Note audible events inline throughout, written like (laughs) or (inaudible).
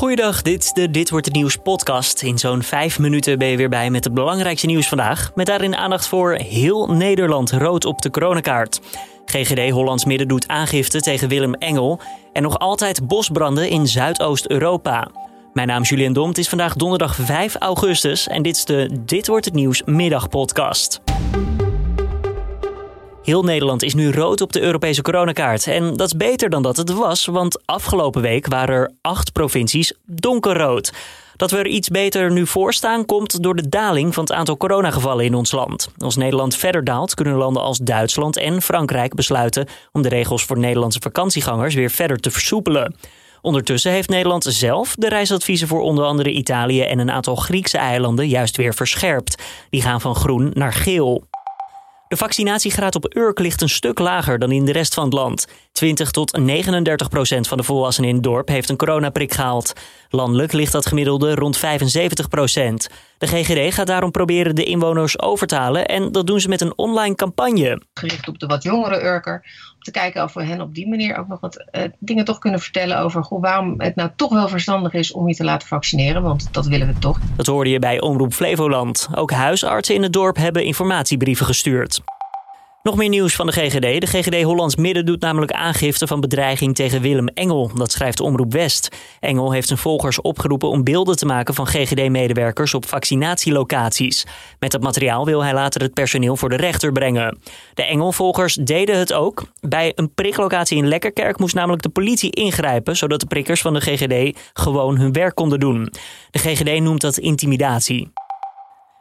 Goeiedag, dit is de Dit Wordt Het Nieuws podcast. In zo'n vijf minuten ben je weer bij met het belangrijkste nieuws vandaag. Met daarin aandacht voor heel Nederland rood op de coronakaart. GGD Hollands Midden doet aangifte tegen Willem Engel. En nog altijd bosbranden in Zuidoost-Europa. Mijn naam is Julian Dom. Het is vandaag donderdag 5 augustus. En dit is de Dit Wordt Het Nieuws middagpodcast. Heel Nederland is nu rood op de Europese coronakaart. En dat is beter dan dat het was, want afgelopen week waren er acht provincies donkerrood. Dat we er iets beter nu voor staan komt door de daling van het aantal coronagevallen in ons land. Als Nederland verder daalt, kunnen landen als Duitsland en Frankrijk besluiten om de regels voor Nederlandse vakantiegangers weer verder te versoepelen. Ondertussen heeft Nederland zelf de reisadviezen voor onder andere Italië en een aantal Griekse eilanden juist weer verscherpt. Die gaan van groen naar geel. De vaccinatiegraad op Urk ligt een stuk lager dan in de rest van het land. 20 tot 39 procent van de volwassenen in het dorp heeft een coronaprik gehaald. Landelijk ligt dat gemiddelde rond 75 procent. De GGD gaat daarom proberen de inwoners over te halen en dat doen ze met een online campagne. Gericht op de wat jongere Urker. Om te kijken of we hen op die manier ook nog wat uh, dingen toch kunnen vertellen over hoe, waarom het nou toch wel verstandig is om je te laten vaccineren. Want dat willen we toch. Dat hoorde je bij Omroep Flevoland. Ook huisartsen in het dorp hebben informatiebrieven gestuurd. Nog meer nieuws van de GGD. De GGD Hollands Midden doet namelijk aangifte van bedreiging tegen Willem Engel. Dat schrijft Omroep West. Engel heeft zijn volgers opgeroepen om beelden te maken van GGD-medewerkers op vaccinatielocaties. Met dat materiaal wil hij later het personeel voor de rechter brengen. De Engel-volgers deden het ook. Bij een priklocatie in Lekkerkerk moest namelijk de politie ingrijpen, zodat de prikkers van de GGD gewoon hun werk konden doen. De GGD noemt dat intimidatie.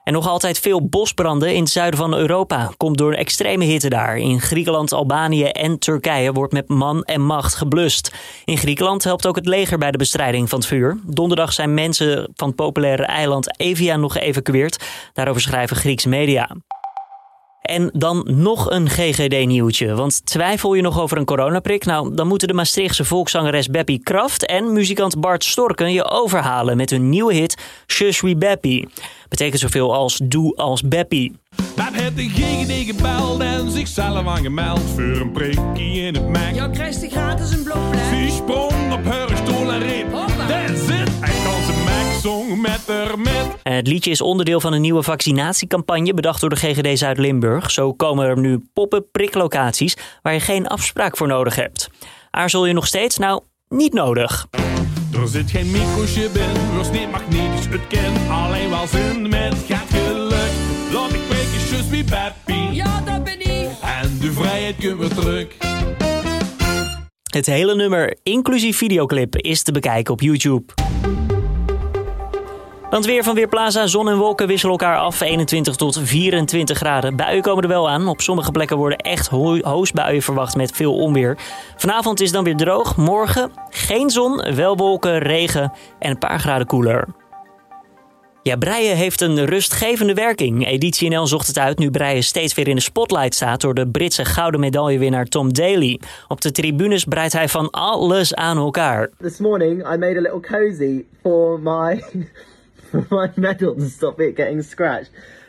En nog altijd veel bosbranden in het zuiden van Europa. Komt door extreme hitte daar. In Griekenland, Albanië en Turkije wordt met man en macht geblust. In Griekenland helpt ook het leger bij de bestrijding van het vuur. Donderdag zijn mensen van het populaire eiland Evia nog geëvacueerd. Daarover schrijven Griekse media. En dan nog een GGD-nieuwtje. Want twijfel je nog over een coronaprik? Nou, dan moeten de Maastrichtse volkszangeres Beppie Kraft en muzikant Bart Storken je overhalen met hun nieuwe hit Je suis Beppie. Betekent zoveel als Doe als Beppie. Beb heeft de GGD gebeld en zichzelf aangemeld voor een prikkie in het. Ja, krijgt gratis een blokfles. Ze sprong op haar stoel en Het liedje is onderdeel van een nieuwe vaccinatiecampagne bedacht door de GGD Zuid-Limburg. Zo komen er nu poppen priklocaties waar je geen afspraak voor nodig hebt. Aarzel je nog steeds? Nou, niet nodig. Er zit geen microchip in, was niet magnetisch, het ken alleen wel zin met gaat geluk. Laat ik prikken, just be happy. Ja, dat ben ik. En de vrijheid weer terug. Het hele nummer, inclusief videoclip, is te bekijken op YouTube. Dan weer van Weerplaza. Zon en wolken wisselen elkaar af. 21 tot 24 graden. Buien komen er wel aan. Op sommige plekken worden echt ho hoosbuien verwacht met veel onweer. Vanavond is dan weer droog. Morgen geen zon, wel wolken, regen en een paar graden koeler. Ja, breien heeft een rustgevende werking. Editie NL zocht het uit nu breien steeds weer in de spotlight staat door de Britse gouden medaillewinnaar Tom Daly. Op de tribunes breidt hij van alles aan elkaar. This morning I made a little cozy for my (laughs) stop it.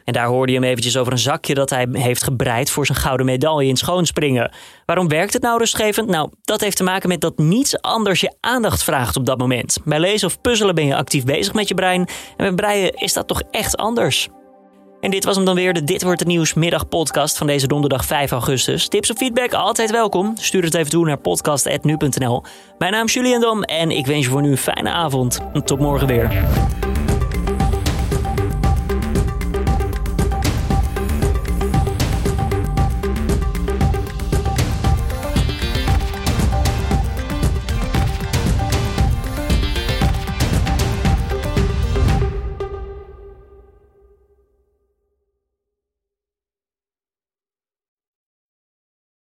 En daar hoorde je hem eventjes over een zakje dat hij heeft gebreid voor zijn gouden medaille in schoonspringen. Waarom werkt het nou rustgevend? Nou, dat heeft te maken met dat niets anders je aandacht vraagt op dat moment. Bij lezen of puzzelen ben je actief bezig met je brein. En bij breien is dat toch echt anders. En dit was hem dan weer, de Dit Wordt Het Nieuws middagpodcast van deze donderdag 5 augustus. Tips of feedback, altijd welkom. Stuur het even toe naar podcast.nu.nl. Mijn naam is Julian en ik wens je voor nu een fijne avond. Tot morgen weer.